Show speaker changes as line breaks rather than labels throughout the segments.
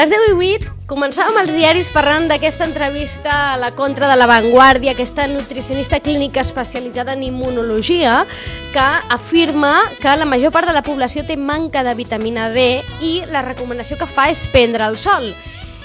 Les 10 i 8 començàvem els diaris parlant d'aquesta entrevista a la contra de l'avantguàrdia, aquesta nutricionista clínica especialitzada en immunologia que afirma que la major part de la població té manca de vitamina D i la recomanació que fa és prendre el sol.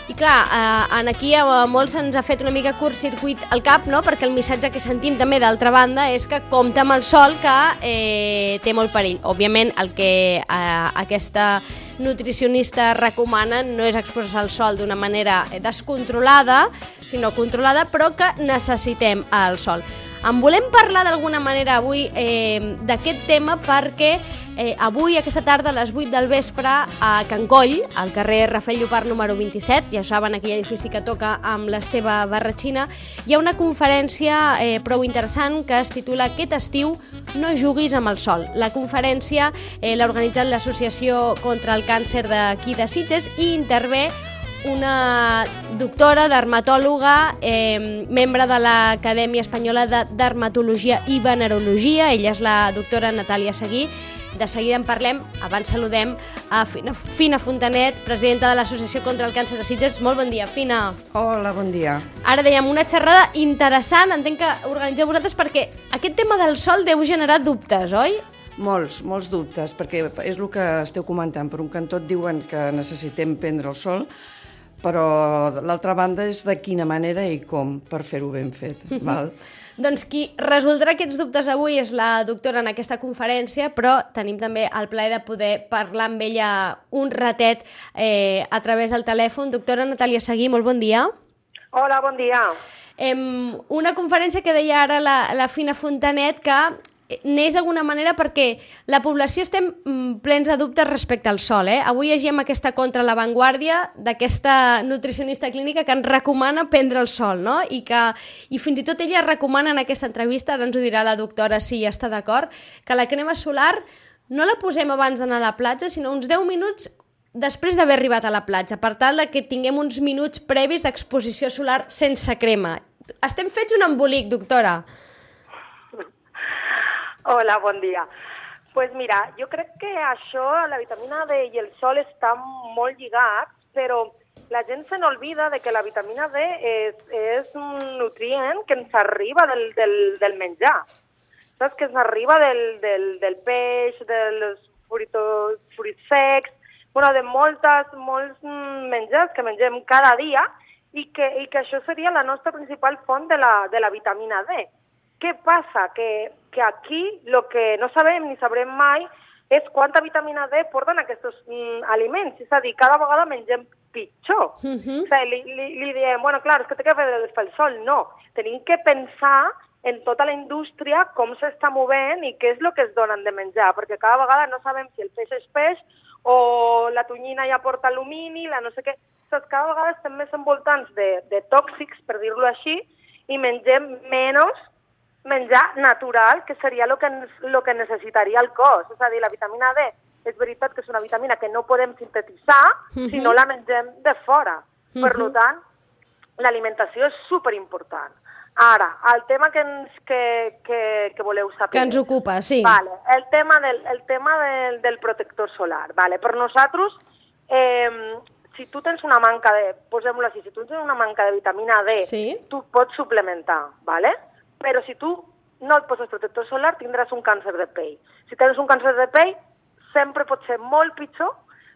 I clar, eh, en aquí a molts ens ha fet una mica curt-circuit al cap, no? perquè el missatge que sentim també d'altra banda és que compta amb el sol que eh, té molt perill. Òbviament el que eh, aquesta nutricionista recomana no és exposar al sol d'una manera descontrolada, sinó controlada, però que necessitem el sol. En volem parlar d'alguna manera avui eh, d'aquest tema perquè eh, avui, aquesta tarda, a les 8 del vespre, a Can Coll, al carrer Rafael Llopart número 27, ja saben, aquell edifici que toca amb l'Esteve Barratxina, hi ha una conferència eh, prou interessant que es titula Aquest estiu no juguis amb el sol. La conferència eh, l'ha organitzat l'Associació contra el Càncer d'aquí de Sitges i intervé una doctora dermatòloga, eh, membre de l'Acadèmia Espanyola de Dermatologia i Venerologia. Ella és la doctora Natàlia Seguí. De seguida en parlem. Abans saludem a Fina, Fina Fontanet, presidenta de l'Associació contra el Càncer de Sitges. Molt bon dia, Fina.
Hola, bon dia.
Ara dèiem una xerrada interessant, entenc que organitzeu vosaltres perquè aquest tema del sol deu generar dubtes, oi?
Molts, molts dubtes, perquè és el que esteu comentant. Per un cantó et diuen que necessitem prendre el sol, però l'altra banda és de quina manera i com per fer-ho ben fet. val?
Doncs qui resoldrà aquests dubtes avui és la doctora en aquesta conferència, però tenim també el plaer de poder parlar amb ella un ratet eh, a través del telèfon. Doctora Natàlia Seguí, molt bon dia.
Hola, bon dia.
Em, una conferència que deia ara la, la Fina Fontanet que neix d'alguna manera perquè la població estem mm, plens de dubtes respecte al sol. Eh? Avui llegim aquesta contra l'avantguàrdia d'aquesta nutricionista clínica que ens recomana prendre el sol, no? I, que, i fins i tot ella recomana en aquesta entrevista, ara ens ho dirà la doctora si hi està d'acord, que la crema solar no la posem abans d'anar a la platja, sinó uns 10 minuts després d'haver arribat a la platja, per tal que tinguem uns minuts previs d'exposició solar sense crema. Estem fets un embolic, doctora.
Hola, bon dia. pues mira, jo crec que això, la vitamina D i el sol estan molt lligats, però la gent se n'olvida de que la vitamina D és, és un nutrient que ens arriba del, del, del menjar. Saps? Que ens arriba del, del, del peix, dels fruitos, fruits secs, bueno, de moltes, molts menjars que mengem cada dia i que, i que això seria la nostra principal font de la, de la vitamina D. Què passa? Que, que aquí el que no sabem ni sabrem mai és quanta vitamina D porten aquests mm, aliments. És a dir, cada vegada mengem pitjor.
Uh -huh.
O sigui, li, li, li diem, bueno, clar, és que té que fer el sol. No, tenim que pensar en tota la indústria, com s'està movent i què és el que es donen de menjar, perquè cada vegada no sabem si el peix és peix o la tonyina ja porta alumini, la no sé què. Saps? Cada vegada estem més envoltants de, de tòxics, per dir-lo així, i mengem menys menjar natural, que seria el que, lo que necessitaria el cos. És a dir, la vitamina D és veritat que és una vitamina que no podem sintetitzar uh -huh. si no la mengem de fora. Uh -huh. Per tant, l'alimentació és superimportant. Ara, el tema que, ens, que, que, que voleu saber...
Que ens ocupa, sí.
Vale, el tema del, el tema del, del protector solar. Vale. Per nosaltres, eh, si tu tens una manca de... Posem-ho així, si tu tens una manca de vitamina D,
Sí.
tu pots suplementar, ¿vale? Però si tu no et poses protector solar tindràs un càncer de pell. Si tens un càncer de pell, sempre pot ser molt pitjor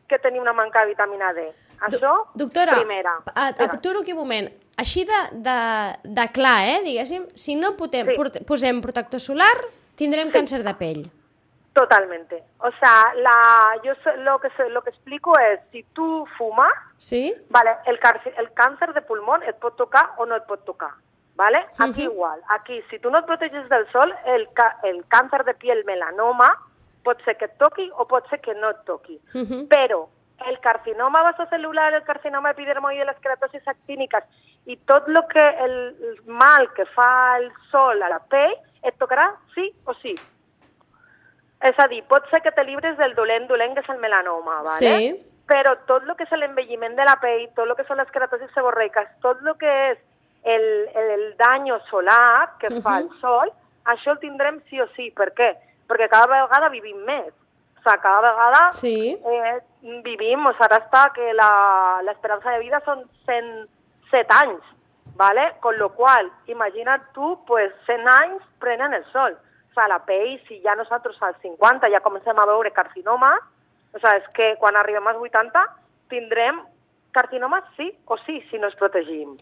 que tenir una manca de vitamina D. Això,
Doctora,
primera.
a-
Digues.
aturo aquí un moment. Així de, de, de clar, eh, diguéssim, si no potem,
Sí.
porte- posem protector solar, tindrem càncer de pell.
Totalmente. O sea, la, yo lo, que, lo que explico es, si tu fumas,
Sí?
vale, el, el càncer de pulmón et pot tocar o no et pot tocar. ¿Vale? Aquí igual. Aquí, si tú no te proteges del sol, el, ca- el cáncer de piel melanoma pot ser que et toqui o pot ser que no et toqui.
Uh -huh.
Però el carcinoma vasocelular, el carcinoma epidermoide, les queratosis actíniques i tot lo que el, el mal que fa el sol a la pell et tocarà sí o sí. És a dir, pot ser que te llibres del dolent dolent que és el melanoma, ¿vale?
Sí.
però tot el que és l'envelliment de la pell, tot el que són les queratosis seborreiques, tot el que és el, el, daño solar que uh -huh. fa el sol, això el tindrem sí o sí. Per què? Perquè cada vegada vivim més. O sigui, cada vegada
Sí.
eh, vivim, o sigui, ara està que la- l'esperança de vida són 107 anys, ¿vale? Con lo cual, imagina't tu, pues 100 anys prenen el sol. O sigui, la pell, si ja nosaltres als 50 ja comencem a veure carcinomes, o sigui, és que quan arribem als 80 tindrem carcinomes sí o sí, si no ens protegim.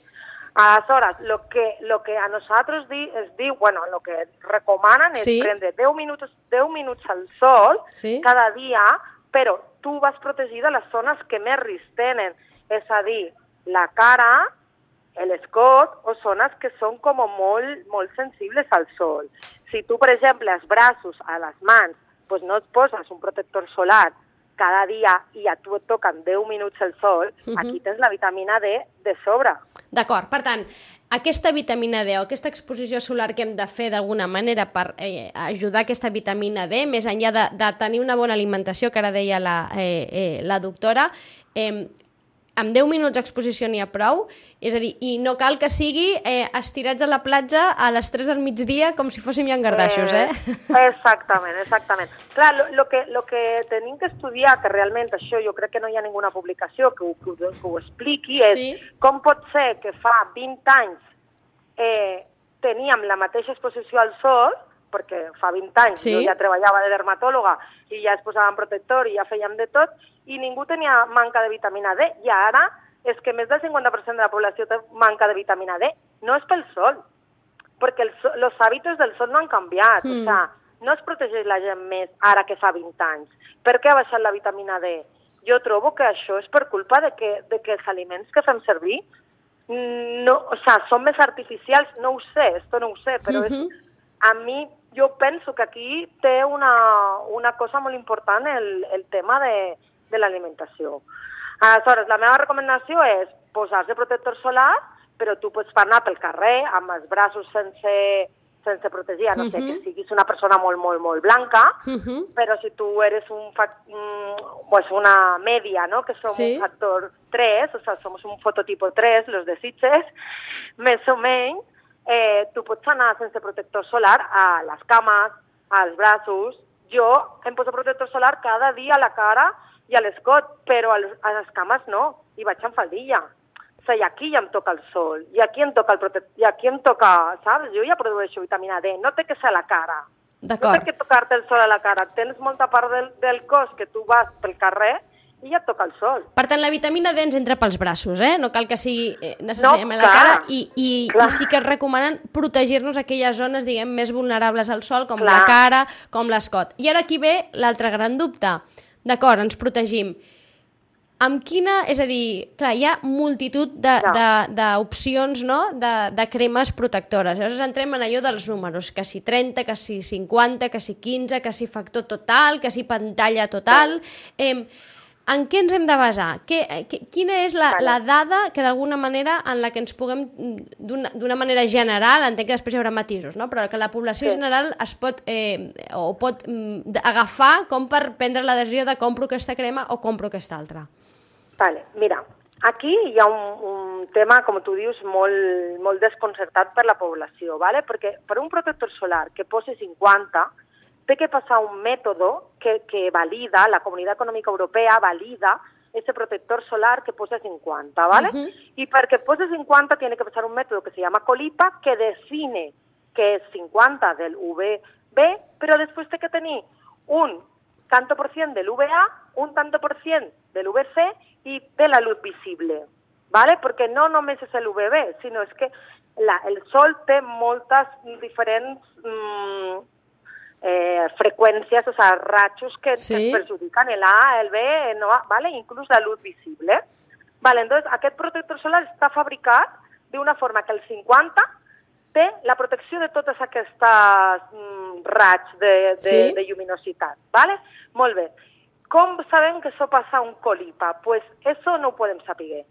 Aleshores, lo que, lo que a nosaltres di, es diu, bueno, lo que recomanen és
Sí.
prendre 10 minuts, 10 minuts al sol
Sí.
cada dia, però tu vas protegir de les zones que més risc tenen, és a dir, la cara, l'escot o zones que són com molt, molt sensibles al sol. Si tu, per exemple, els braços, a les mans, doncs no et poses un protector solar cada dia i a tu et toquen 10 minuts el sol,
Mhm.
aquí tens la vitamina D de sobre.
D'acord, per tant, aquesta vitamina D o aquesta exposició solar que hem de fer d'alguna manera per eh, ajudar aquesta vitamina D, més enllà de, de tenir una bona alimentació, que ara deia la, eh, eh, la doctora, eh, amb 10 minuts d'exposició n'hi ha prou, és a dir, i no cal que sigui eh, estirats a la platja a les 3 del migdia com si fóssim llangardaixos, eh?
Exactament, exactament. Clar, lo, lo, que, lo que tenim que estudiar, que realment això jo crec que no hi ha ninguna publicació que ho, que ho, que ho expliqui, és
Sí.
com pot ser que fa 20 anys eh, teníem la mateixa exposició al sol, perquè fa 20 anys
Sí.
jo ja treballava de dermatòloga i ja es posàvem protector i ja fèiem de tot, i ningú tenia manca de vitamina D, i ara és que més del 50% de la població té manca de vitamina D. No és pel sol, perquè el so, los hàbitos del sol no han canviat.
Mm.
O sea, no es protegeix la gent més ara que fa 20 anys. Per què ha baixat la vitamina D? Jo trobo que això és per culpa de que, de que els aliments que fem servir mm, no, o sea, són més artificials, no ho sé, esto no ho sé, però és,
Mhm.
A mi jo penso que aquí té una, una cosa molt important el, el tema de, de l'alimentació. Aleshores, la meva recomanació és posar-se protector solar, però tu pots anar pel carrer amb els braços sense, sense protegir, no sé
Mhm.
que siguis una persona molt, molt, molt blanca,
Uh -huh.
però si tu eres un mm, pues una media, ¿no? Que somos
Sí.
un factor 3, o sea, somos un fototipo 3, los de Sitges, més o menys, eh, tu pots anar sense protector solar a les cames, als braços. Jo em poso protector solar cada dia a la cara i a l'escot, però a les, cames no, i vaig amb faldilla. O sigui, aquí ja em toca el sol, i aquí em toca el protector, i aquí em toca, saps? Jo ja produeixo vitamina D, no té que ser a la cara. No té que tocar-te el sol a la cara. Tens molta part del, del cos que tu vas pel carrer i ja et toca el sol.
Per tant, la vitamina D ens entra pels braços, eh? No cal que sigui eh, necessàriament
No,
la
clar.
cara i, i,
Clar.
i sí que es recomanen protegir-nos aquelles zones, diguem, més vulnerables al sol, com
Clar.
la cara, com l'escot. I ara aquí ve l'altre gran dubte. D'acord, ens protegim. Amb quina, és a dir, clar, hi ha multitud d'opcions, no?, de, de cremes protectores. Llavors entrem en allò dels números, que si 30, que si 50, que si 15, que si factor total, que si pantalla total... Eh, en què ens hem de basar? Què, eh, què, quina és la, la dada que d'alguna manera en la que ens puguem, mm, d'una manera general, entenc que després hi haurà matisos, no? però que la població
Sí.
general es pot, eh, o pot mm, agafar com per prendre la decisió de compro aquesta crema o compro aquesta altra?
Vale, mira, aquí hi ha un, un tema, com tu dius, molt, molt desconcertat per la població, ¿vale? perquè per un protector solar que posi 50, té que passar un mètode que, que valida, la Comunitat Econòmica Europea valida ese protector solar que posa 50, ¿vale? Y para que pose 50 tiene que pasar un método que se llama COLIPA que define que es 50 del VB, pero después tiene que tener un tanto por cien del VA, un tanto por cien del VC y de la luz visible, ¿vale? Porque no només és el UVB, sinó és que la, el sol té moltes diferents mm, eh, freqüències, o sea, rachos que,
Sí.
que perjudican el A, el B, el no ¿vale? Inclús la luz visible. Vale, entonces aquest protector solar està fabricat d'una forma que el 50 té la protecció de totes aquestes mm, raigs de, de,
Sí.
de lluminositat. ¿vale? Molt bé. Com sabem que això passa a un colipa? Pues eso no ho podem saber.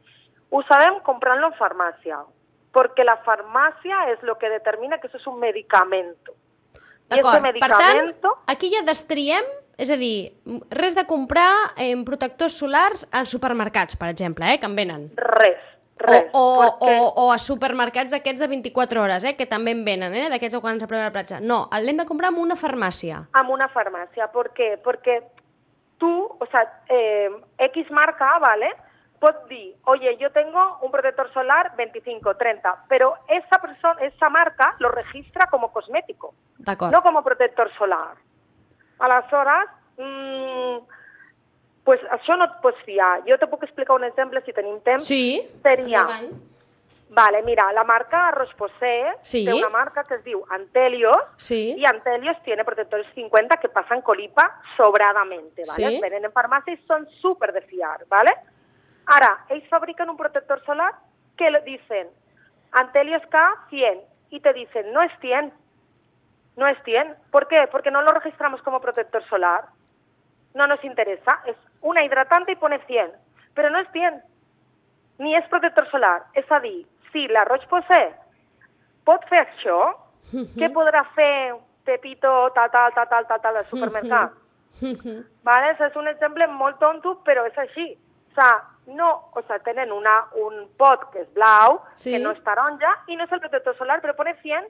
Ho sabem comprant-lo en farmàcia, perquè la farmàcia és lo que determina que això és un medicamento. I
D'acord,
este
per tant, aquí ja destriem, és a dir, res de comprar eh, protectors solars als supermercats, per exemple, eh, que en venen.
Res,
O,
res.
o,
perquè-
o, o a supermercats aquests de 24 hores, eh, que també en venen, eh, d'aquests quan s'aprova la platja. No, l'hem de comprar en una farmàcia.
amb una farmàcia. ¿Por qué? Porque tú, o sea, eh, X marca, ¿vale? Pot dir, oye, yo tengo un protector solar 25, 30, pero esa persona, esa marca lo registra como cosmético. No como protector solar. Aleshores, mm, pues això no et pots fiar. Jo te puc explicar un exemple, si tenim temps.
Sí,
Seria,
endavant.
vale, mira, la marca Rosposé
Sí.
té una marca que es diu Antelios,
Sí.
y Antelios tiene protectores 50 que pasan colipa sobradamente, ¿vale?
Sí.
Venen en farmacia y son súper de fiar, ¿vale? Ahora, ellos fabrican un protector solar que le dicen Antelios K 100 y te dicen no es 100, no es 100. ¿Por qué? Porque no lo registramos como protector solar. No nos interesa. Es una hidratante y pone 100, pero no es 100. Ni és protector solar. És a dir, si la Roche-Posay pot fer això, què podrà fer Pepito, tal, tal, tal, tal, tal, tal, al supermercat? Vale? Això és un exemple molt tonto, però és així. O sea, no, o sea, tenen una, un pot que és blau,
Sí.
que no és taronja, i no és el protector solar, però pone 100.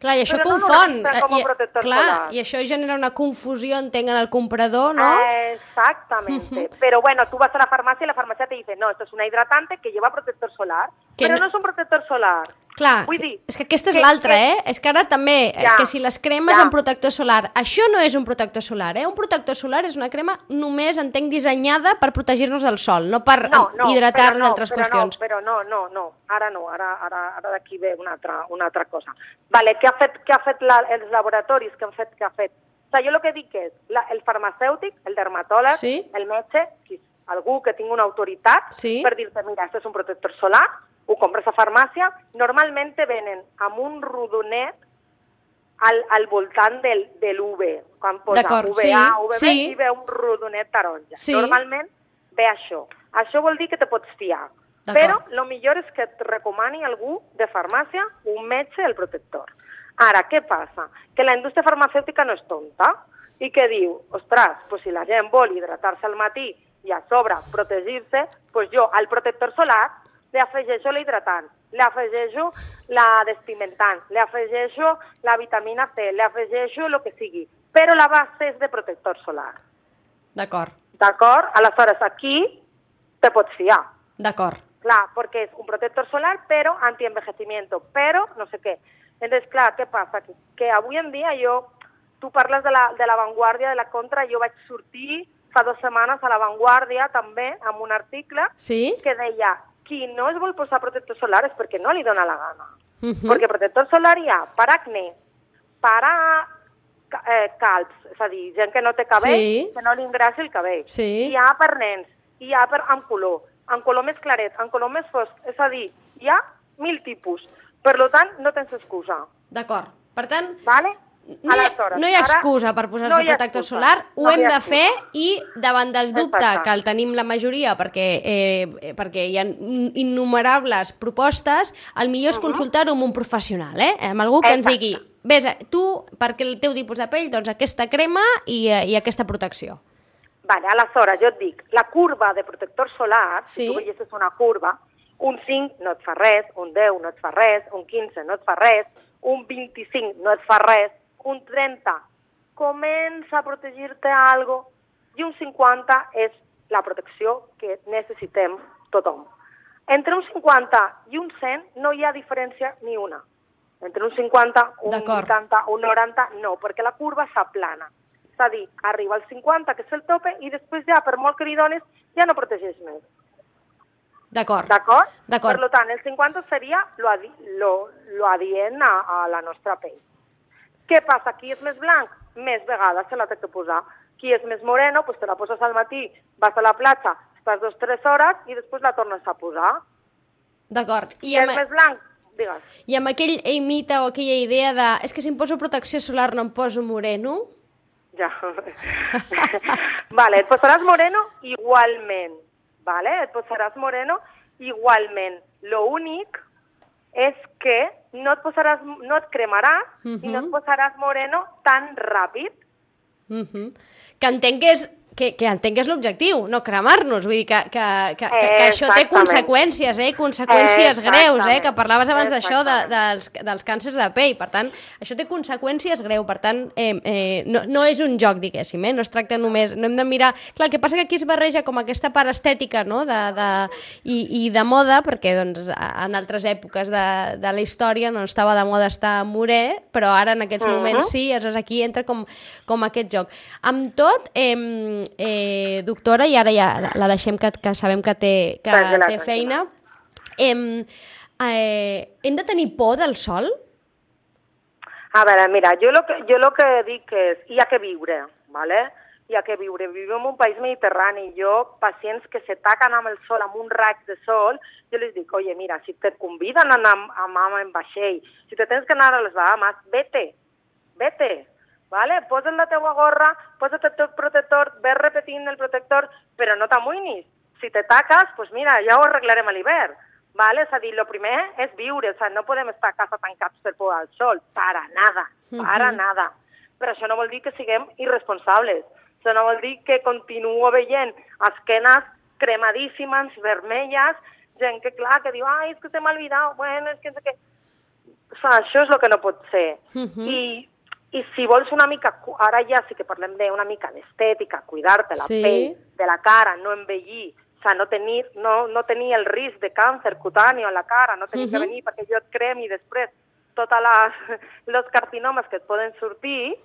Clar, i això
Però no
confon.
registren com a
I- clar,
solar.
i això genera una confusió, entenc, en el comprador, no?
Exactamente. Pero bueno, tú vas a la farmacia y la farmacia te dice, no, esto es una hidratante que lleva protector solar. Pero
no-
no es un protector solar.
Clar,
Vull dir,
és que aquesta és l'altra,
que-
eh? És que ara també, eh,
Ja,
que si les cremes
ja.
amb protector solar, això no és un protector solar, eh? Un protector solar és una crema només, entenc, dissenyada per protegir-nos del sol, no per
No, no,
hidratar-nos
però no,
altres
però
qüestions.
No, però no, no, no, ara no, ara, ara, ara d'aquí ve una altra, una altra cosa. Vale, què ha fet, què ha fet la, els laboratoris? Què han fet, què ha fet? O sigui, jo el que dic és, la, el farmacèutic, el dermatòleg,
Sí.
el metge, qui, algú que tingui una autoritat
Sí.
per dir-te, mira, això és un protector solar, ho compres a farmàcia, normalment te venen amb un rodonet al, al voltant del, de l'UV, quan posa UVA,
sí,
UVB,
sí.
i ve un rodonet taronja.
Sí.
Normalment ve això. Això vol dir que te pots fiar. Però el millor és que et recomani algú de farmàcia, un metge, el protector. Ara, què passa? Que la indústria farmacèutica no és tonta i que diu, ostres, pues si la gent vol hidratar-se al matí i a sobre protegir-se, pues jo al protector solar li afegeixo l'hidratant, li afegeixo la despimentant, li afegeixo la vitamina C, li afegeixo el que sigui. Però la base és de protector solar.
D'acord,
D'acord? Aleshores, aquí te pots fiar.
d'acord.
Clar, perquè és un protector solar, però antienvejecimiento, però no sé què. Entonces, clar, què passa? Que, que avui en dia jo, tu parles de la, de la Vanguardia, de la Contra, jo vaig sortir fa dues setmanes a la Vanguardia també amb un article
Sí?
que deia qui no es vol posar protector solar és perquè no li dona la gana.
Mhm.
Perquè protector solar hi ha per acné, per a eh, calps, és a dir, gent que no té cabell,
Sí.
que no li ingressi el cabell.
Sí.
Hi ha per nens, hi ha per amb color, amb color més claret, amb color més fosc, és a dir, hi ha mil tipus. Per tant, no tens excusa,
D'acord. Per tant,
vale?
No hi, ha, no hi ha
ara
excusa per posar-se
no
protector
excusa.
solar, ho
No
hem de fer i davant del dubte,
Exacte.
que el tenim la majoria perquè, eh, perquè hi ha innumerables propostes, el millor és consultar-ho amb un professional, eh? amb algú que ens
Exacte.
digui vés, a- tu, perquè el teu tipus de pell, doncs aquesta crema i, eh, i aquesta protecció.
Vale, aleshores, jo et dic, la curva de protector solar,
Sí.
si tu veiessis una curva, un 5 no et fa res, un 10 no et fa res, un 15 no et fa res, un 25 no et fa res, un 30 comença a protegir-te algo i un 50 és la protecció que necessitem tothom. Entre un 50 i un 100 no hi ha diferència ni una. Entre un 50, un
D'acord.
80, un 90, no, perquè la curva s'aplana. És a dir, arriba al 50, que és el tope, i després ja, per molt que li dones, ja no protegeix més.
D'acord.
D'acord?
D'acord.
Per tant, el 50 seria lo, adi lo, lo adient a, a la nostra pell. Què passa? Qui és més blanc? Més vegades se la té que posar. Qui és més moreno, pues te la poses al matí, vas a la platja, estàs dues o tres hores i després la tornes a posar.
D'acord.
Qui
I
és
amb...
més blanc? digues.
I amb aquell mite o aquella idea de és que si em poso protecció solar no em poso moreno,
Ja. vale, et posaràs moreno igualment, vale? Et posaràs moreno igualment. Lo únic és que no et posaràs, no et cremaràs uh -huh. i no et posaràs moreno tan ràpid.
uh -huh. que entenc que és que, que entenc que és l'objectiu, no cremar-nos, vull dir que, que, que, que, que això té conseqüències, eh? conseqüències greus, eh? que parlaves abans d'això de, dels, dels càncers de pell, per tant, això té conseqüències greus, per tant, eh, eh, no, no és un joc, diguéssim, eh? no es tracta només, no hem de mirar... Clar, el que passa que aquí es barreja com aquesta part estètica no? de, de, i, i de moda, perquè doncs, en altres èpoques de, de la història no estava de moda estar morè, però ara en aquests
Mhm.
moments sí, aleshores aquí entra com, com aquest joc. Amb tot, eh, eh, doctora, i ara ja la- deixem que, que sabem que té, que té feina, eh, eh, hem de tenir por del sol?
A veure, mira, jo el que, jo lo que dic és, hi ha que viure, ¿vale? hi ha que viure. Vivim en un país mediterrani. Jo, pacients que se taquen amb el sol, amb un raig de sol, jo les dic, oye, mira, si te conviden a anar amb, amb, amb en vaixell, si te tens que anar a les Bahamas, vete, vete, ¿vale? Posa't la teua gorra, posa't el teu protector, ves repetint el protector, però no t'amoïnis. Si te taques, pues mira, ja ho arreglarem a l'hivern. ¿vale? És a dir, el primer és viure, o sea, no podem estar a casa tancats per por al sol, para nada, para
Mhm.
nada. Però això no vol dir que siguem irresponsables, això no vol dir que continuo veient esquenes cremadíssimes, vermelles, gent que, clar, que diu, ai, és que se m'ha oblidat, bueno, és que... sé què". O sigui, això és el que no pot ser.
Mhm.
I, I si vols una mica, ara ja sí que parlem d'una mica d'estètica, cuidar-te la
Sí.
pell, de la cara, no envellir, o sigui, no tenir, no, no tenir el risc de càncer cutani a la cara, no tenir que
Mhm.
venir perquè jo et cremi després tots els carcinomes que et poden sortir,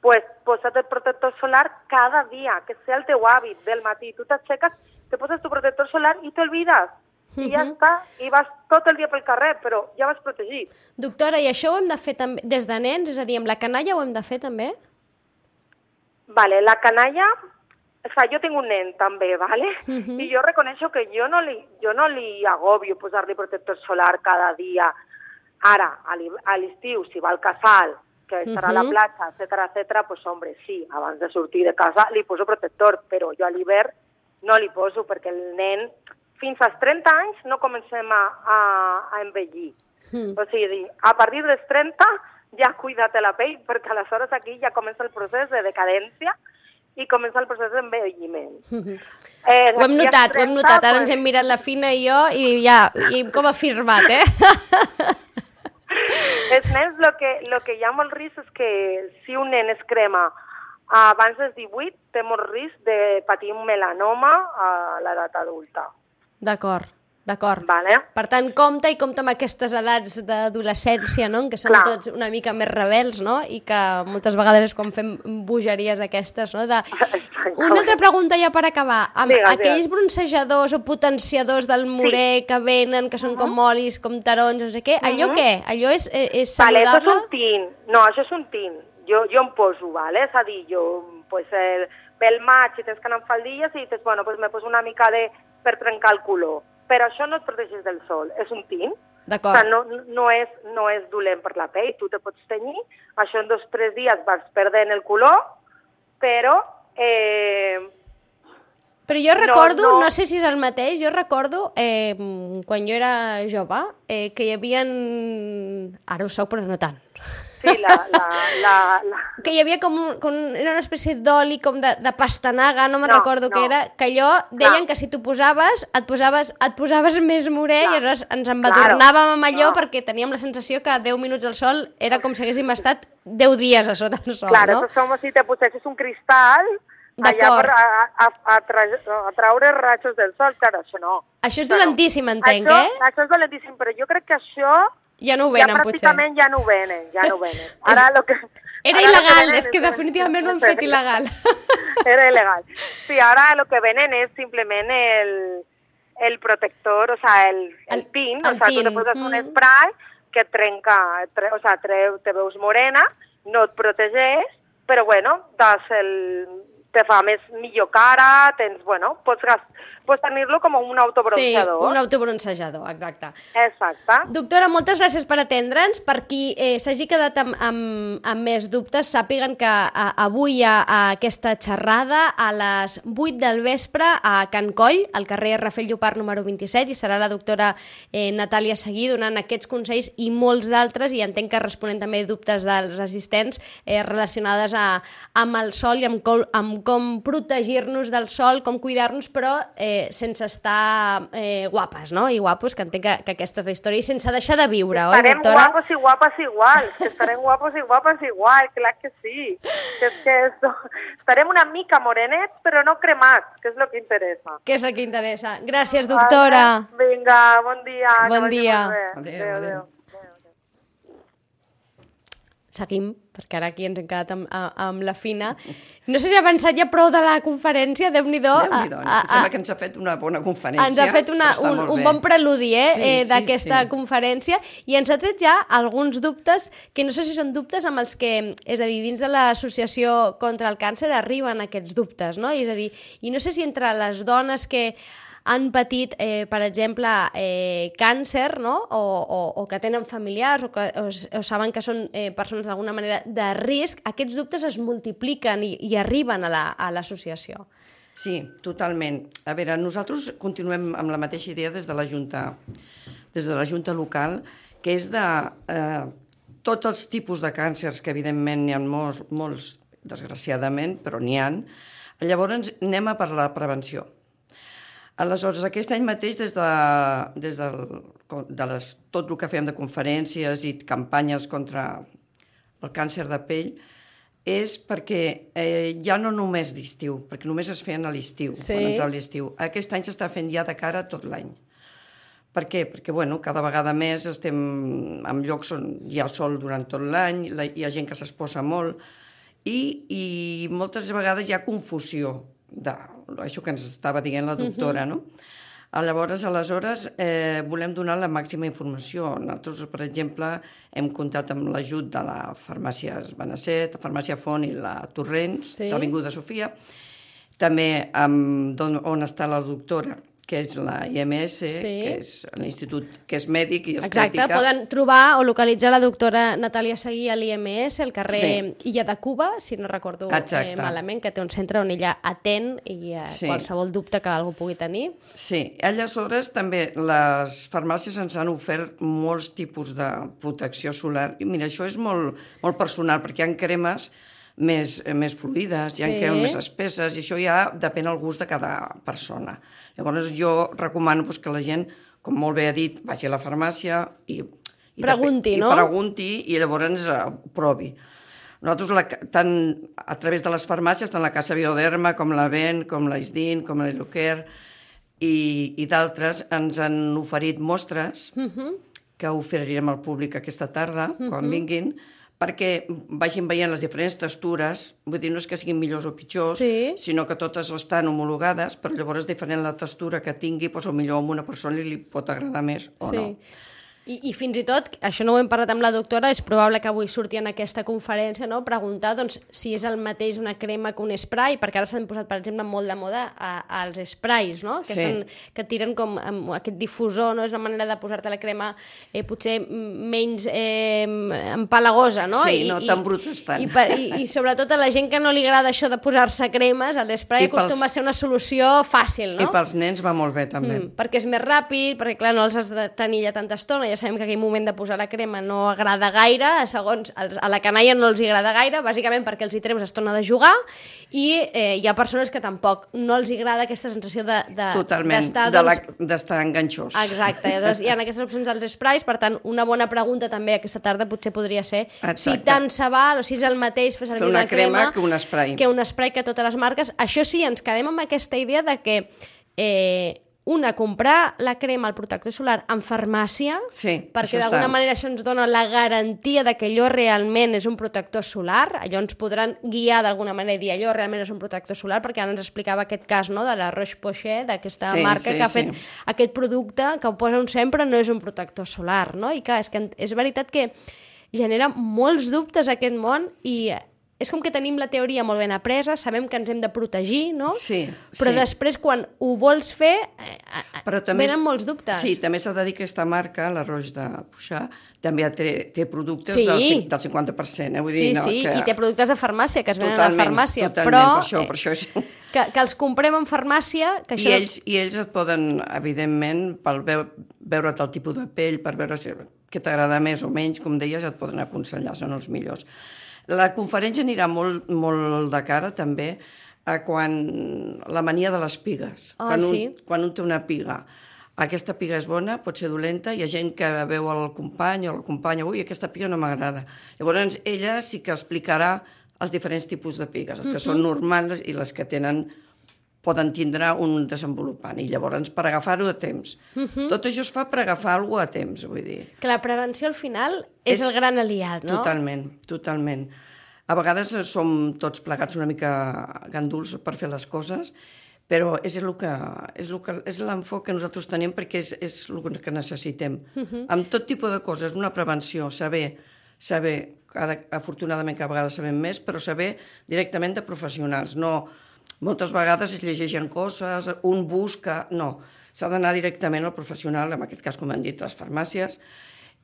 pues posa't el protector solar cada dia, que sea el teu hàbit del matí. Tu t'aixeques, te poses tu protector solar i t'olvides. I ja
Mhm.
està, i vas tot el dia pel carrer, però ja vas protegit.
Doctora, i això ho hem de fer també des de nens? És a dir, amb la canalla ho hem de fer també?
Vale, la canalla, o sea, jo tinc un nen també, vale?
Mhm.
I jo reconeixo que jo no li, jo no li agobio posar-li protector solar cada dia. Ara, a l'estiu, si va al casal, que estarà a la
Mhm.
platja, etcètera, etcètera, pues hombre, sí, abans de sortir de casa li poso protector, però jo a l'hivern no li poso perquè el nen fins als 30 anys no comencem a, a, a envellir.
Mm.
O sigui, a partir dels 30 ja cuida't la pell, perquè aleshores aquí ja comença el procés de decadència i comença el procés d'envelliment.
Mhm.
Eh,
Ho hem notat, ho hem
30,
notat. Ara
pues,
ens hem mirat la Fina i jo i ja, i com afirmat, eh?
Els nens, el que, lo que hi ha molt risc és que si un nen es crema abans dels 18, té molt risc de patir un melanoma a l'edat adulta.
D'acord, d'acord.
Vale?
Per tant, compte i compte amb aquestes edats d'adolescència, no? En què som
Clar.
tots una mica més rebels, no? I que moltes vegades és quan fem bogeries aquestes, no? De... Una altra pregunta ja per acabar. Amb
Digues,
aquells
digues.
bronzejadors o potenciadors del morè que venen, que són com olis, com taronja, no sé què, allò
Mhm.
què? Allò és, eh, és
Vale, això és
saludable?
un tint. No, això és un tint. Jo, jo em poso, vale? és a dir, jo, pues, el, pel maig, si tens que anar amb faldilles, i dices, bueno, pues me poso una mica de... per trencar el color. Però això no et protegeix del sol, és un tint. O
D'acord.
sigui, no, no, és, no és dolent per la pell, tu te pots tenyir, això en dos o tres dies vas perdent el color, però eh,
Però jo recordo, no,
no.
no sé si és el mateix, jo recordo, eh, quan jo era jove, eh, que hi havia... Ara ho sóc, però no tant.
Sí, la, la, la, la,
Que hi havia com, un, com era una espècie d'oli com de, de pastanaga, no me'n
No,
recordo
no.
què era, que allò deien
Clar.
que si t'ho posaves, et posaves, et posaves més morè
Clar.
i aleshores ens embadornàvem
Claro.
amb allò
No.
perquè teníem la sensació que 10 minuts al sol era com si haguéssim estat 10 dies a sota del sol,
claro,
no?
és com si te posessis un cristal allà per a, a, a, tra, a traure ratxos del sol, claro, això no.
Això és dolentíssim, entenc,
això,
eh?
Això és dolentíssim, però jo crec que això
Ja no ho
ja
venen, potser.
pràcticament ja no ho venen, ja no ho venen. Ara lo que,
Era
ara que
il·legal,
venen
és que definitivament ho han fet il·legal.
Era il·legal. Sí, ara lo que venen és simplement el, el protector, o sea, el, el,
El-
pin,
el
o sea, tu te poses un
mm.
spray que et trenca, tre, o sea, te veus morena, no et protegeix, però bueno, das el, te fa més millor cara, tens, bueno, pots, gas- pots tenir-lo com un
Sí,
autobronceador.
un autobronzejador, exacte.
Exacte.
Doctora, moltes gràcies per atendre'ns. Per qui eh, s'hagi quedat amb, amb, amb més dubtes, sàpiguen que a, avui hi ha a aquesta xerrada a les 8 del vespre a Can Coll, al carrer Rafael Llopart número 27, i serà la doctora eh, Natàlia Seguí donant aquests consells i molts d'altres, i entenc que responent també dubtes dels assistents eh, relacionades a, amb el sol i amb com, amb com protegir-nos del sol, com cuidar-nos, però eh, sense estar eh, guapes, no? I guapos, que entenc que, que aquesta és la història, i sense deixar de viure, oi,
Estarem
doctora?
guapos i guapes igual, que estarem guapos i guapes igual, clar que sí. Que és que és... estarem una mica morenets, però no cremats, que és el que interessa.
Què és el que interessa? Gràcies, doctora.
Vinga, bon dia. que
Bon dia.
Adéu, adéu.
Seguim, perquè ara aquí ens hem quedat amb, amb la fina. No sé si ha pensat ja prou de la conferència. Déu-n'hi-do, A- a-
em sembla que ens ha fet una bona conferència.
ens ha fet una, un, un bon preludi eh,
Sí,
eh,
sí,
d'aquesta
sí.
conferència i ens ha tret ja alguns dubtes que no sé si són dubtes amb els que, és a dir, dins de l'Associació contra el Càncer arriben aquests dubtes, no? És a dir, i no sé si entre les dones que han patit, eh, per exemple, eh, càncer, no? o, o, o que tenen familiars o, que, o, o saben que són eh, persones d'alguna manera de risc, aquests dubtes es multipliquen i, i arriben a la- a l'associació.
Sí, totalment. A veure, nosaltres continuem amb la mateixa idea des de la Junta, des de la Junta local, que és de eh, tots els tipus de càncers, que evidentment n'hi ha molts, molts, desgraciadament, però n'hi han, llavors anem a per la prevenció. Aleshores, aquest any mateix, des de, des del, de les, tot el que fem de conferències i campanyes contra el càncer de pell, és perquè eh, ja no només d'estiu, perquè només es feien a l'estiu,
Sí.
quan entrava l'estiu. Aquest any s'està fent ja de cara tot l'any. Per què? Perquè bueno, cada vegada més estem en llocs on hi ha sol durant tot l'any, la- hi ha gent que s'exposa molt, i, i moltes vegades hi ha confusió de això que ens estava dient la doctora, no? Llavors, aleshores, eh, volem donar la màxima informació. Nosaltres, per exemple, hem comptat amb l'ajut de la farmàcia Benasset, la farmàcia Font i la Torrents,
Sí.
de l'Avinguda Sofia, també amb don, on està la doctora, que és la IMS,
Sí.
que és l'Institut, que és mèdic i
Exacte,
estètica.
poden trobar o localitzar la doctora Natàlia Seguí a l'IMS, al carrer
Sí.
Illa de Cuba, si no recordo eh,
Exacte.
malament, que té un centre on ella atén i eh,
Sí.
qualsevol dubte que algú pugui tenir.
Sí, aleshores també les farmàcies ens han ofert molts tipus de protecció solar. I mira, això és molt, molt personal, perquè hi ha cremes més, eh, més fluides, hi ha
Sí.
cremes més espesses, i això ja depèn del gust de cada persona. Llavors jo recomano doncs, que la gent, com molt bé ha dit, vagi a la farmàcia i, i
Pregunti,
i
no?
pregunti i llavors eh, provi. Nosaltres, la, tant a través de les farmàcies, tant la Casa Bioderma, com la VEN, com la ISDIN, com la Iluquer i, i d'altres, ens han oferit mostres
Mhm.
que oferirem al públic aquesta tarda, quan vinguin, perquè vagin veient les diferents textures, vull dir, no és que siguin millors o pitjors,
Sí.
sinó que totes estan homologades, però llavors diferent la textura que tingui, doncs, o millor a una persona li pot agradar més o
sí.
no.
I, I fins i tot, això no ho hem parlat amb la doctora, és probable que avui surti en aquesta conferència, no? preguntar doncs, si és el mateix una crema que un spray, perquè ara s'han posat, per exemple, molt de moda a, als sprays, no? que,
Sí.
són, que tiren com aquest difusor, no? és una manera de posar-te la crema eh, potser menys eh, empalagosa, no?
Sí, no tan tant.
I, per, i, I sobretot a la gent que no li agrada això de posar-se cremes, l'spray
I pels-
acostuma a ser una solució fàcil, no?
I pels nens va molt bé, també.
Mm, perquè és més ràpid, perquè clar, no els has de tenir ja tanta estona, ja sabem que aquell moment de posar la crema no agrada gaire, segons els, a la canalla no els hi agrada gaire, bàsicament perquè els hi treus estona de jugar, i eh, hi ha persones que tampoc no els hi agrada aquesta sensació de, de,
Totalment,
d'estar,
de la-
doncs,
enganxós.
Exacte, llavors hi ha aquestes opcions dels sprays, per tant, una bona pregunta també aquesta tarda potser podria ser si
Exacte.
tant se val o si és el mateix fer servir
Fer una
una crema,
crema que un spray.
que un spray que totes les marques. Això sí, ens quedem amb aquesta idea de que eh, una, comprar la crema, el protector solar en farmàcia,
Sí,
perquè d'alguna manera això ens dona la garantia de que allò realment és un protector solar, allò ens podran guiar d'alguna manera i dir allò realment és un protector solar, perquè ara ens explicava aquest cas no, de la Roche-Posay, d'aquesta
Sí,
marca
sí,
que ha
sí.
fet aquest producte que ho posa un sempre no és un protector solar, no? I clar, és que és veritat que genera molts dubtes aquest món i és com que tenim la teoria molt ben apresa, sabem que ens hem de protegir, no?
Sí,
Però
sí.
després, quan ho vols fer, eh, eh,
Però també
venen
és-
molts dubtes.
Sí, també s'ha de dir que aquesta marca, la de Puixà, també té, té productes
Sí.
del, del 50%. Eh? Vull
Sí,
dir, no,
sí,
que...
i té productes de farmàcia que es venen a la
Totalment,
farmàcia,
totalment,
però
per això,
eh,
per això és...
que, que els comprem en farmàcia, que
I
això...
ells, I ells et poden, evidentment, per veu, veure't el tipus de pell, per veure si, què t'agrada més o menys, com deies, et poden aconsellar, són els millors. La conferència anirà molt, molt de cara, també, a quan la mania de les pigues.
Ah,
quan, un,
sí?
quan un té una piga, aquesta piga és bona, pot ser dolenta, hi ha gent que veu el company o la companya, ui, aquesta piga no m'agrada. Llavors, ella sí que explicarà els diferents tipus de pigues, els que són normals i les que tenen poden tindre un desenvolupant. I llavors, per agafar-ho a temps. Tot això es fa per agafar alguna a temps, vull dir.
Que la prevenció al final és,
És-
el gran aliat, no?
Totalment, totalment. A vegades eh, som tots plegats una mica ganduls per fer les coses, però és el que és, el que, és l'enfoc que nosaltres tenim perquè és, és el que necessitem. Amb tot tipus de coses, una prevenció, saber, saber, ara, afortunadament cada vegada sabem més, però saber directament de professionals, no moltes vegades es llegeixen coses, un busca... No, s'ha d'anar directament al professional, en aquest cas, com han dit, les farmàcies,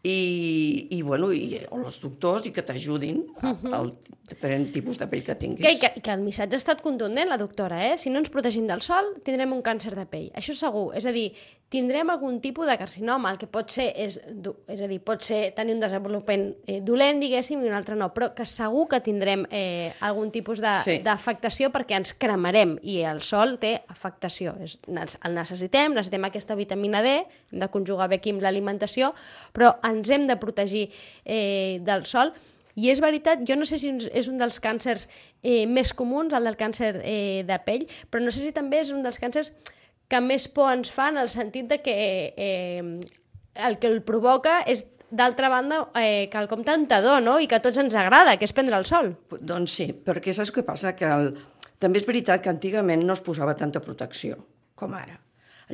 i, i, bueno, i, o els doctors i que t'ajudin uh al diferent tipus de pell que tinguis.
Que, que, que el missatge ha estat contundent, la doctora, eh? Si no ens protegim del sol, tindrem un càncer de pell. Això segur. És a dir, tindrem algun tipus de carcinoma. El que pot ser és, és a dir, pot ser tenir un desenvolupament eh, dolent, diguéssim, i un altre no, però que segur que tindrem eh, algun tipus de-
Sí.
d'afectació perquè ens cremarem i el sol té afectació. És, el necessitem, necessitem aquesta vitamina D, hem de conjugar bé aquí amb l'alimentació, però ens hem de protegir eh, del sol i és veritat, jo no sé si és un dels càncers eh, més comuns, el del càncer eh, de pell, però no sé si també és un dels càncers que més por ens fa en el sentit de que eh, el que el provoca és, d'altra banda, eh, quelcom tentador, no? I que a tots ens agrada, que és prendre el sol.
Doncs sí, perquè saps què passa? Que el... també és veritat que antigament no es posava tanta protecció com ara.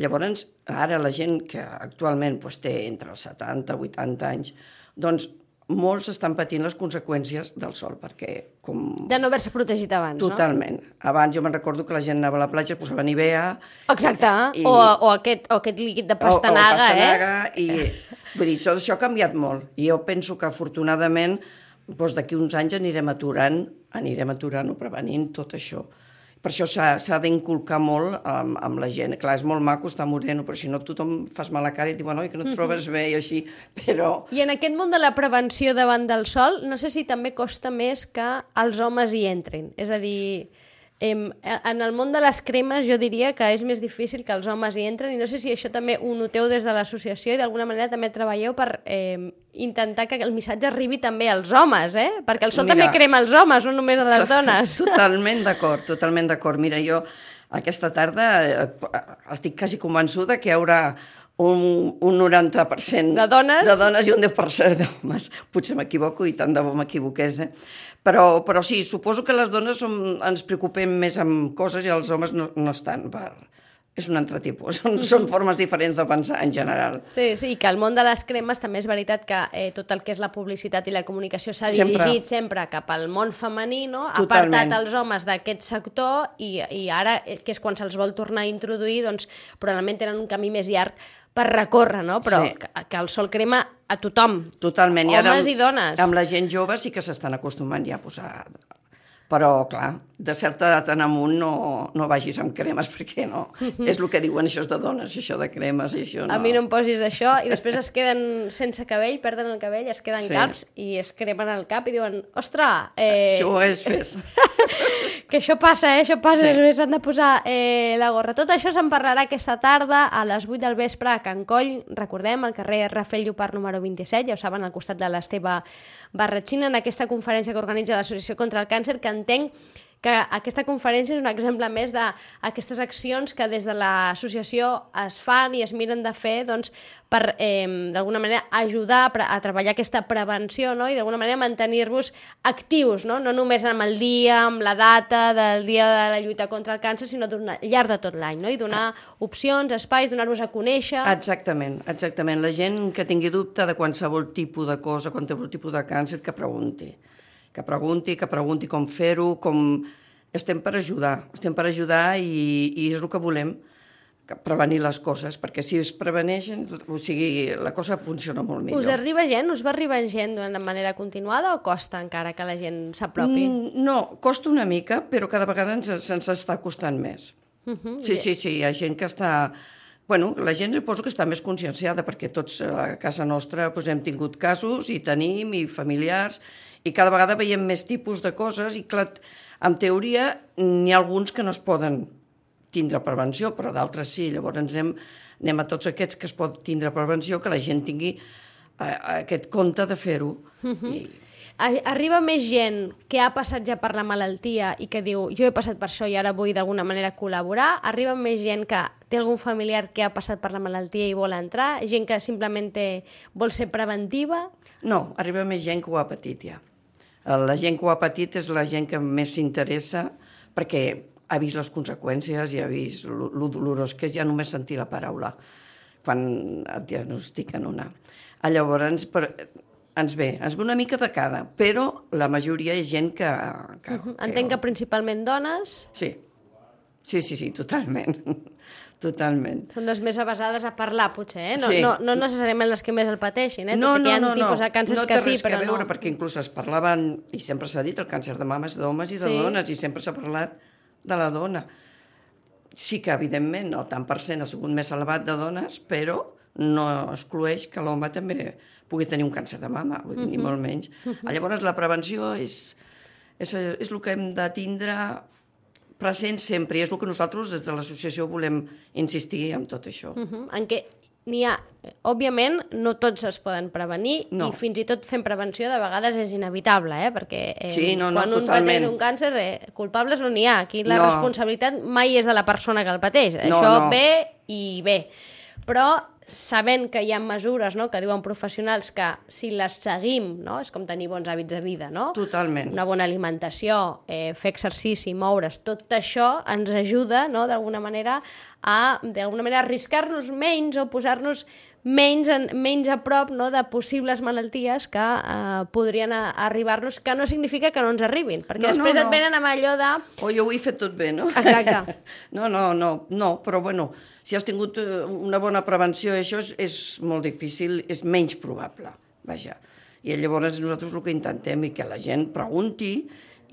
Llavors, ara la gent que actualment doncs, té entre els 70 i 80 anys, doncs molts estan patint les conseqüències del sol, perquè com...
De no haver-se protegit abans,
Totalment. Abans jo me'n recordo que la gent anava a la platja, es posava Nivea...
no? Exacte,
I-
o, o, aquest, o aquest líquid de pastanaga,
o, o pastanaga
eh?
i... Vull dir, tot això ha canviat molt. I jo penso que, afortunadament, doncs, d'aquí uns anys anirem aturant, anirem aturant o prevenint tot això. Per això s'ha d'inculcar molt amb, amb la gent. Clar, és molt maco estar moreno, però si no tothom fas mala cara i et diuen oi, que no et trobes bé i així, però...
I en aquest món de la prevenció davant del sol, no sé si també costa més que els homes hi entrin. És a dir, em, en el món de les cremes jo diria que és més difícil que els homes hi entren i no sé si això també ho noteu des de l'associació i d'alguna manera també treballeu per eh, intentar que el missatge arribi també als homes, eh? Perquè el sol
Mira.
també crema els homes, no només a les dones.
Totalment d'acord, totalment d'acord. Mira, jo aquesta tarda eh, estic quasi convençuda que hi haurà un, un 90%
De dones?
de dones i un 10% d'homes. Potser m'equivoco i tant de bo m'equivoqués, eh? Però, però sí, suposo que les dones som, ens preocupem més amb coses i els homes no, no estan per... És un altre tipus, són, són formes diferents de pensar en general.
Sí, sí, i que el món de les cremes també és veritat que eh, tot el que és la publicitat i la comunicació s'ha dirigit sempre cap al món femení, no? ha
Totalment.
apartat els homes d'aquest sector i, i ara, eh, que és quan se'ls vol tornar a introduir, doncs probablement tenen un camí més llarg per recórrer, no? Però
Sí.
que, que el sol crema a tothom.
Totalment. I ara
Homes
amb-
i dones.
Amb la gent jove sí que s'estan acostumant ja a posar... Però, clar, de certa edat en amunt no, no vagis amb cremes, perquè no. és el que diuen, això és de dones, això de cremes i això no.
A mi no em posis això i després es queden sense cabell, perden el cabell, es queden
Sí.
calps i es cremen el cap i diuen, ostres, eh,
ho hagués fet.
que això passa, eh? Això passa,
Sí.
s'han de posar eh, la gorra. Tot això se'n parlarà aquesta tarda a les 8 del vespre a Can Coll, recordem, al carrer Rafel Llopart número 27, ja ho saben, al costat de l'Esteve Barratxina, en aquesta conferència que organitza l'Associació contra el Càncer, que entenc que aquesta conferència és un exemple més d'aquestes accions que des de l'associació es fan i es miren de fer doncs, per, eh, d'alguna manera, ajudar a, treballar aquesta prevenció no? i d'alguna manera mantenir-vos actius, no? no només amb el dia, amb la data del dia de la lluita contra el càncer, sinó al llarg de tot l'any, no? i donar opcions, espais, donar-vos a conèixer...
Exactament, exactament. La gent que tingui dubte de qualsevol tipus de cosa, qualsevol tipus de càncer, que pregunti. Que pregunti, que pregunti com fer-ho, com... Estem per ajudar, estem per ajudar i, i és el que volem, que prevenir les coses, perquè si es preveneixen, o sigui, la cosa funciona molt millor.
Us arriba gent? Us va arribar gent de manera continuada o costa encara que la gent s'apropi?
Mm, no, costa una mica, però cada vegada ens, se'ns està costant més.
Uh -huh.
Sí, sí, sí, hi ha gent que està... Bueno, la gent suposo que està més conscienciada, perquè tots a casa nostra doncs, hem tingut casos i tenim, i familiars, i cada vegada veiem més tipus de coses, i clar, en teoria n'hi ha alguns que no es poden tindre prevenció, però d'altres sí. Llavors anem, anem a tots aquests que es pot tindre prevenció, que la gent tingui eh, aquest compte de fer-ho. Uh -huh. I,
Arriba més gent que ha passat ja per la malaltia i que diu jo he passat per això i ara vull d'alguna manera col·laborar. Arriba més gent que té algun familiar que ha passat per la malaltia i vol entrar. Gent que simplement té, vol ser preventiva.
No, arriba més gent que ho ha patit ja. Eh, La gent que ho ha patit és la gent que més s'interessa perquè ha vist les conseqüències i ha vist lo, lo dolorós que és ja només sentir la paraula quan et diagnostiquen una. Ah, Llavors, per, ens ve, ens ve una mica de cada, però la majoria és gent que... que,
Entenc que principalment dones
Sí, sí, sí, sí, totalment. totalment.
són les més avasades a parlar, potser, eh? No,
Sí.
no, no necessàriament les que més el pateixin, eh?
No,
Tot
no,
hi ha
no,
tipus
no.
de càncers
no
que sí, però
veure,
no.
perquè inclús es parlaven, i sempre s'ha dit, el càncer de mama és d'homes i de
Sí.
dones, i sempre s'ha parlat de la dona. Sí que, evidentment, el tant per cent ha sigut més elevat de dones, però no exclueix que l'home també pugui tenir un càncer de mama, vull dir, ni molt menys. Llavors, la prevenció és, és, és el que hem de tindre present sempre, i és el que nosaltres des de l'associació volem insistir en tot això.
Uh -huh. En què n'hi ha... Òbviament, no tots es poden prevenir
No.
i fins i tot fent prevenció de vegades és inevitable, eh? perquè eh,
Sí, no, no,
quan un
totalment.
pateix un càncer, eh, culpables no n'hi ha. Aquí la
No.
responsabilitat mai és de la persona que el pateix.
No,
Això
no.
ve i ve. Però sabent que hi ha mesures no? que diuen professionals que si les seguim, no? és com tenir bons hàbits de vida, no?
Totalment.
una bona alimentació, eh, fer exercici, moure's, tot això ens ajuda, no?, d'alguna manera, a d'alguna manera arriscar-nos menys o posar-nos menys, en, menys a prop no, de possibles malalties que eh, podrien arribar-nos, que no significa que no ens arribin, perquè
No, no,
després et
no.
venen amb allò de...
O jo ho he fet tot bé, no?
Exacte.
No, no, no, no, però bueno, si has tingut eh, una bona prevenció, això és, és molt difícil, és menys probable, vaja. I llavors nosaltres el que intentem és que la gent pregunti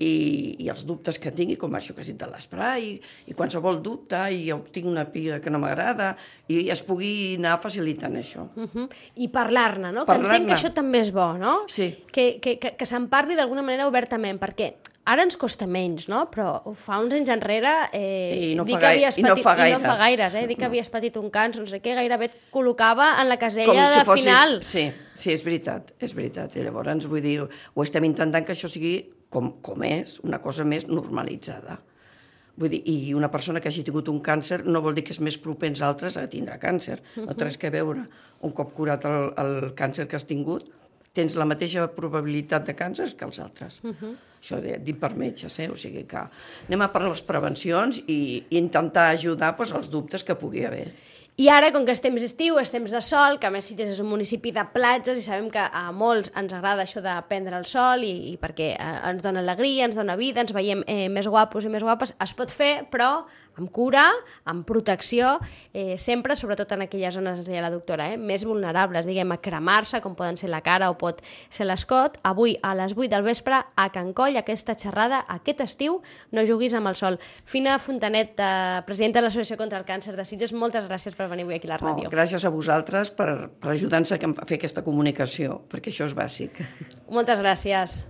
i, i els dubtes que tingui, com això que has dit de l'esprai, i qualsevol dubte, i jo tinc una piga que no m'agrada, i es pugui anar facilitant això.
Uh -huh. I parlar-ne, no? Que entenc que això també és bo, no?
Sí.
Que, que, que, que se'n parli d'alguna manera obertament, perquè ara ens costa menys, no? Però fa uns anys enrere... Eh,
I no
dir que
gai-
havies
i no
patit,
fa
I no fa
gaires.
gaires, eh? Dir que havies patit un càncer, no sé què, gairebé et col·locava en la
Com
casella
si
de
fossis...
final.
Sí, sí, és veritat, és veritat. I llavors, vull dir, ho estem intentant que això sigui com, com és, una cosa més normalitzada. Vull dir, i una persona que hagi tingut un càncer no vol dir que és més propens a altres a tindre càncer. No res que veure. Un cop curat el, el càncer que has tingut, tens la mateixa probabilitat de càncer que els altres. Uh -huh. Això dit per metges, eh? O sigui que anem a per les prevencions i, i intentar ajudar doncs, els dubtes que pugui haver.
I ara, com que d'estiu, és temps de sol, que a més Sitges és un municipi de platges i sabem que a molts ens agrada això de prendre el sol i, i perquè eh, ens dona alegria, ens dona vida, ens veiem eh, més guapos i més guapes, es pot fer, però amb cura, amb protecció, eh, sempre, sobretot en aquelles zones, ens deia la doctora, eh, més vulnerables, diguem, a cremar-se, com poden ser la cara o pot ser l'escot. Avui, a les 8 del vespre, a Can Coll, aquesta xerrada, aquest estiu, no juguis amb el sol. Fina Fontanet, eh, presidenta de l'Associació contra el Càncer de Sitges, moltes gràcies per venir avui aquí a la
Oh,
ràdio.
gràcies a vosaltres per, per ajudar-nos a fer aquesta comunicació, perquè això és bàsic.
Moltes gràcies.